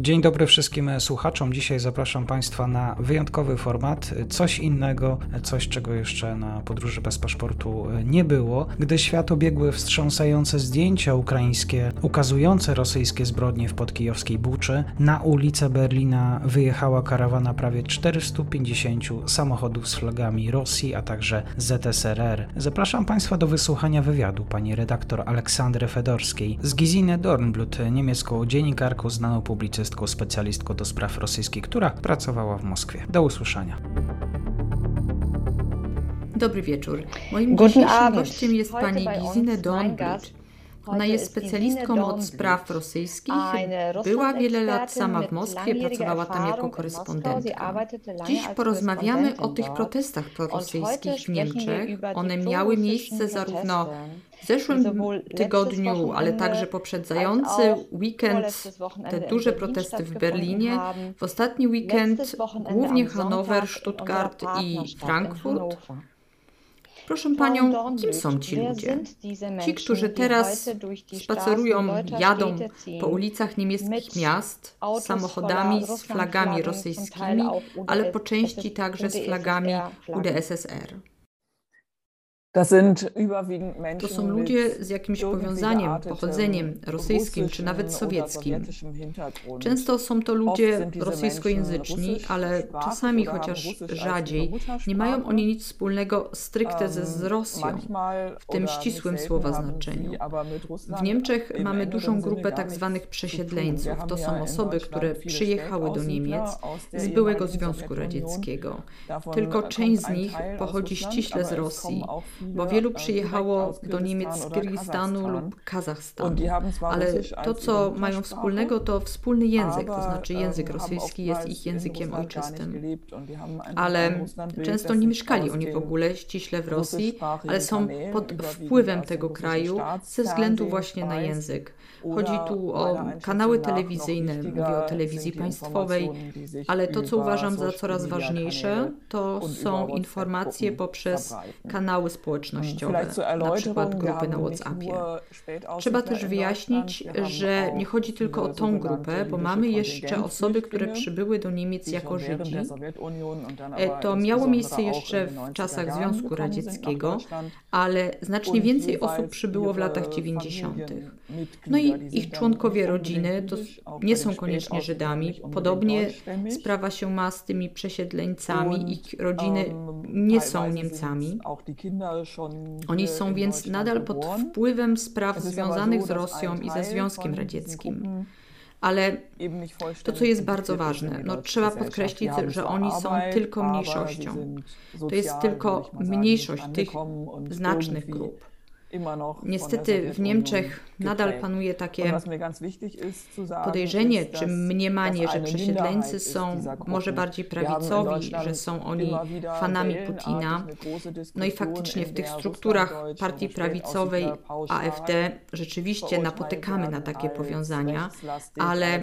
Dzień dobry wszystkim słuchaczom. Dzisiaj zapraszam Państwa na wyjątkowy format, coś innego, coś czego jeszcze na podróży bez paszportu nie było. Gdy świat obiegły wstrząsające zdjęcia ukraińskie ukazujące rosyjskie zbrodnie w podkijowskiej Buczy, na ulicę Berlina wyjechała karawana prawie 450 samochodów z flagami Rosji, a także ZSRR. Zapraszam Państwa do wysłuchania wywiadu pani redaktor Aleksandry Fedorskiej z Gizinę Dornblut, niemiecką dziennikarką znaną publicystką publicystką, specjalistką do spraw rosyjskich, która pracowała w Moskwie. Do usłyszenia. Dobry wieczór. Moim dzisiejszym gościem jest pani Gizine Dornblut. Ona jest specjalistką od spraw rosyjskich, była wiele lat sama w Moskwie, pracowała tam jako korespondentka. Dziś porozmawiamy o tych protestach prorosyjskich w Niemczech. One miały miejsce zarówno w zeszłym tygodniu, ale także poprzedzający weekend, te duże protesty w Berlinie, w ostatni weekend głównie Hanower, Stuttgart i Frankfurt. Proszę panią, kim są ci ludzie? Ci, którzy teraz spacerują, jadą po ulicach niemieckich miast z samochodami z flagami rosyjskimi, ale po części także z flagami UdSSR. To są ludzie z jakimś powiązaniem, pochodzeniem rosyjskim czy nawet sowieckim. Często są to ludzie rosyjskojęzyczni, ale czasami, chociaż rzadziej, nie mają oni nic wspólnego stricte z Rosją, w tym ścisłym słowa znaczeniu. W Niemczech mamy dużą grupę tak zwanych przesiedleńców. To są osoby, które przyjechały do Niemiec z byłego Związku Radzieckiego. Tylko część z nich pochodzi ściśle z Rosji bo wielu przyjechało do Niemiec z Kirgistanu lub Kazachstanu. Ale to, co mają wspólnego, to wspólny język, to znaczy język rosyjski jest ich językiem ojczystym. Ale często nie mieszkali oni w ogóle ściśle w Rosji, ale są pod wpływem tego kraju ze względu właśnie na język. Chodzi tu o kanały telewizyjne, mówię o telewizji państwowej, ale to, co uważam za coraz ważniejsze, to są informacje poprzez kanały społecznościowe, na przykład grupy na WhatsAppie. Trzeba też wyjaśnić, że nie chodzi tylko o tą grupę, bo mamy jeszcze osoby, które przybyły do Niemiec jako Żydzi. E, to miało miejsce jeszcze w czasach Związku Radzieckiego, ale znacznie więcej osób przybyło w latach 90. No i ich członkowie rodziny to nie są koniecznie Żydami. Podobnie sprawa się ma z tymi przesiedleńcami. Ich rodziny nie są Niemcami. Oni są więc nadal pod wpływem spraw związanych z Rosją i ze Związkiem Radzieckim. Ale to, co jest bardzo ważne, no, trzeba podkreślić, że oni są tylko mniejszością. To jest tylko mniejszość tych znacznych grup. Niestety w Niemczech nadal panuje takie podejrzenie czy mniemanie, że przesiedleńcy są może bardziej prawicowi, że są oni fanami Putina. No i faktycznie w tych strukturach partii prawicowej AfD rzeczywiście napotykamy na takie powiązania, ale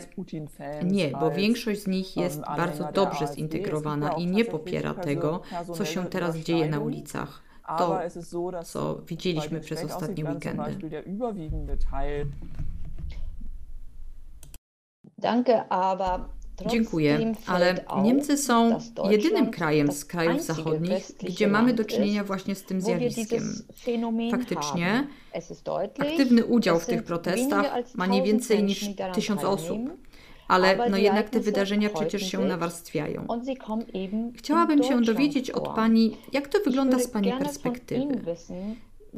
nie, bo większość z nich jest bardzo dobrze zintegrowana i nie popiera tego, co się teraz dzieje na ulicach to, co widzieliśmy przez ostatnie weekendy. Dziękuję, ale Niemcy są jedynym krajem z krajów zachodnich, gdzie mamy do czynienia właśnie z tym zjawiskiem. Faktycznie, aktywny udział w tych protestach ma nie więcej niż tysiąc osób ale no jednak te wydarzenia przecież się nawarstwiają. Chciałabym się dowiedzieć od Pani, jak to wygląda z Pani perspektywy.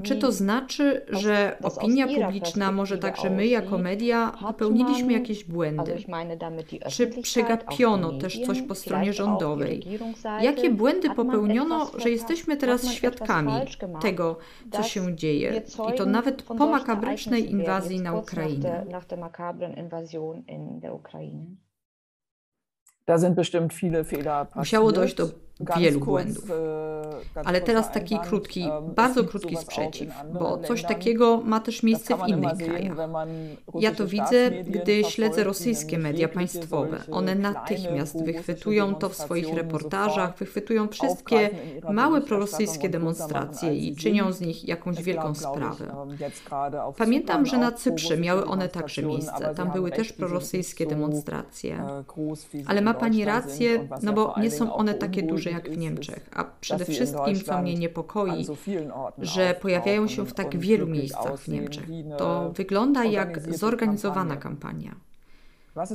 Czy to znaczy, że opinia publiczna, może także my jako media, popełniliśmy jakieś błędy? Czy przegapiono też coś po stronie rządowej? Jakie błędy popełniono, że jesteśmy teraz świadkami tego, co się dzieje? I to nawet po makabrycznej inwazji na Ukrainę. Musiało dojść do wielu błędów. Ale teraz taki krótki, bardzo krótki sprzeciw, bo coś takiego ma też miejsce w innych krajach. Ja to widzę, gdy śledzę rosyjskie media państwowe. One natychmiast wychwytują to w swoich reportażach, wychwytują wszystkie małe prorosyjskie demonstracje i czynią z nich jakąś wielką sprawę. Pamiętam, że na Cyprze miały one także miejsce. Tam były też prorosyjskie demonstracje. Ale ma Pani rację, no bo nie są one takie duże jak w Niemczech. A przede wszystkim, co mnie niepokoi, że pojawiają się w tak wielu miejscach w Niemczech. To wygląda jak zorganizowana kampania.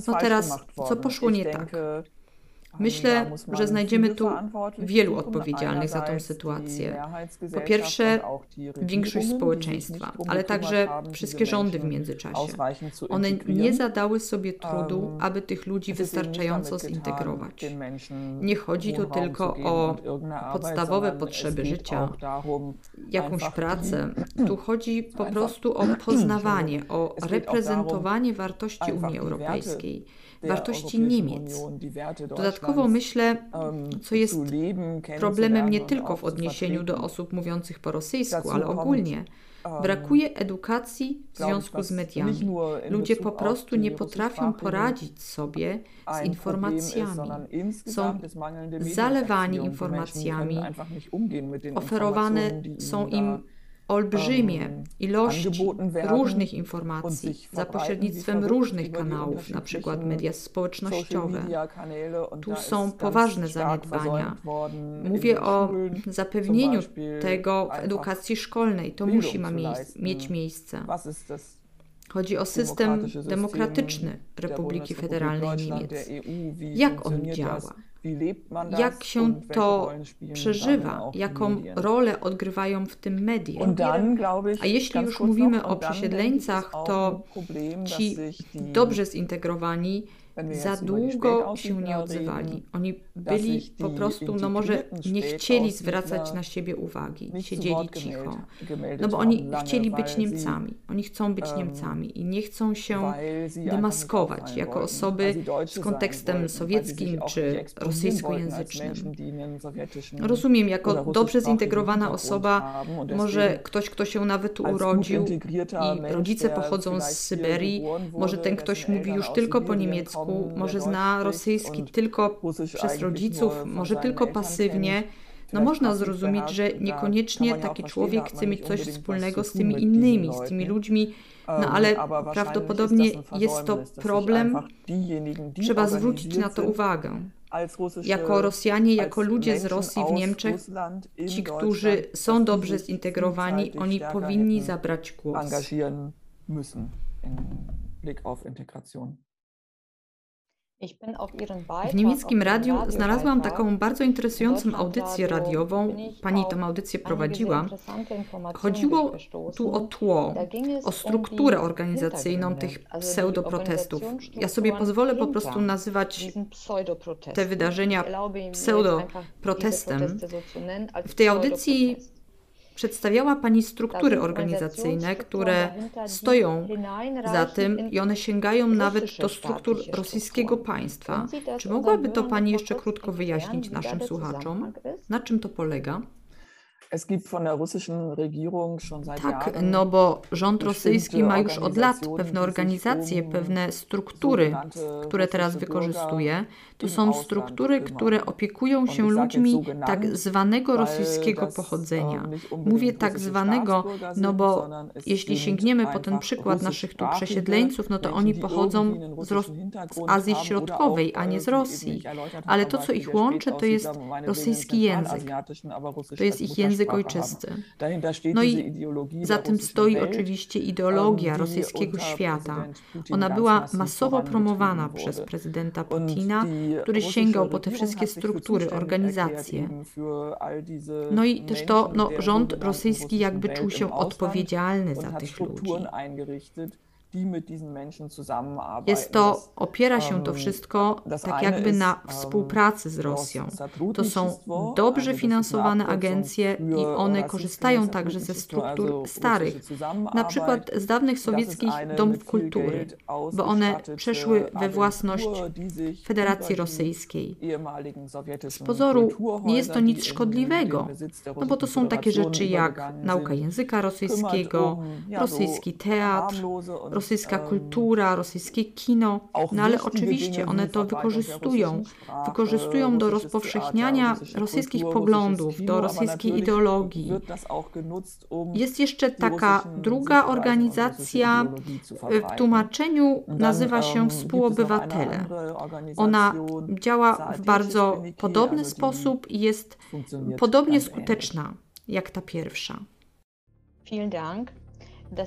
No teraz, co poszło nie tak? Myślę, że znajdziemy tu wielu odpowiedzialnych za tę sytuację. Po pierwsze, większość społeczeństwa, ale także wszystkie rządy w międzyczasie. One nie zadały sobie trudu, aby tych ludzi wystarczająco zintegrować. Nie chodzi tu tylko o podstawowe potrzeby życia, jakąś pracę. Tu chodzi po prostu o poznawanie, o reprezentowanie wartości Unii Europejskiej wartości Niemiec. Dodatkowo myślę, co jest problemem nie tylko w odniesieniu do osób mówiących po rosyjsku, ale ogólnie. Brakuje edukacji w związku z mediami. Ludzie po prostu nie potrafią poradzić sobie z informacjami. Są zalewani informacjami, oferowane są im olbrzymie ilości różnych informacji za pośrednictwem różnych kanałów, na przykład media społecznościowe. Tu są poważne zaniedbania. Mówię o zapewnieniu tego w edukacji szkolnej. To musi ma mieć miejsce. Chodzi o system demokratyczny Republiki Federalnej Niemiec. Jak on działa? Jak się to przeżywa, jaką rolę odgrywają w tym media. A jeśli już mówimy o przesiedleńcach, to ci dobrze zintegrowani za długo się nie odzywali. Oni byli po prostu, no może nie chcieli zwracać na siebie uwagi, siedzieli cicho. No bo oni chcieli być Niemcami, oni chcą być Niemcami i nie chcą się demaskować jako osoby z kontekstem sowieckim czy rosyjskojęzycznym. Rozumiem, jako dobrze zintegrowana osoba, może ktoś, kto się nawet urodził i rodzice pochodzą z Syberii, może ten ktoś mówi już tylko po niemiecku, może zna rosyjski tylko przez rodziców, może tylko pasywnie, no można zrozumieć, że niekoniecznie taki człowiek chce mieć coś wspólnego z tymi innymi, z tymi ludźmi, no ale prawdopodobnie jest to problem, trzeba zwrócić na to uwagę. Jako Rosjanie, jako ludzie z Rosji w Niemczech, ci, którzy są dobrze zintegrowani, oni powinni zabrać głos. W niemieckim radiu znalazłam taką bardzo interesującą audycję radiową. Pani tę audycję prowadziła. Chodziło tu o tło, o strukturę organizacyjną tych pseudoprotestów. Ja sobie pozwolę po prostu nazywać te wydarzenia pseudoprotestem. W tej audycji Przedstawiała Pani struktury organizacyjne, które stoją za tym i one sięgają nawet do struktur rosyjskiego państwa. Czy mogłaby to Pani jeszcze krótko wyjaśnić naszym słuchaczom? Na czym to polega? Tak, no bo rząd rosyjski ma już od lat pewne organizacje, pewne struktury, które teraz wykorzystuje. To są struktury, które opiekują się ludźmi tak zwanego rosyjskiego pochodzenia. Mówię tak zwanego, no bo jeśli sięgniemy po ten przykład naszych tu przesiedleńców, no to oni pochodzą z, Ros- z Azji Środkowej, a nie z Rosji. Ale to, co ich łączy, to jest rosyjski język. To jest ich język język ojczysty. No i za tym stoi oczywiście ideologia rosyjskiego świata. Ona była masowo promowana przez prezydenta Putina, który sięgał po te wszystkie struktury, organizacje. No i też to, no, rząd rosyjski jakby czuł się odpowiedzialny za tych ludzi. Jest to, opiera się to wszystko tak jakby na współpracy z Rosją. To są dobrze finansowane agencje i one korzystają także ze struktur starych, na przykład z dawnych sowieckich domów kultury, bo one przeszły we własność Federacji Rosyjskiej. Z pozoru nie jest to nic szkodliwego, no bo to są takie rzeczy jak nauka języka rosyjskiego, rosyjski teatr, rosyjska kultura, rosyjskie kino, no ale oczywiście one to wykorzystują. Wykorzystują do rozpowszechniania rosyjskich poglądów, do rosyjskiej ideologii. Jest jeszcze taka druga organizacja, w tłumaczeniu nazywa się Współobywatele. Ona działa w bardzo podobny sposób i jest podobnie skuteczna jak ta pierwsza.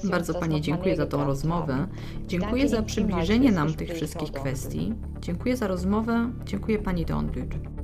Bardzo Pani dziękuję za tą rozmowę. Dziękuję za przybliżenie nam tych wszystkich kwestii. Dziękuję za rozmowę. Dziękuję Pani Donbüt.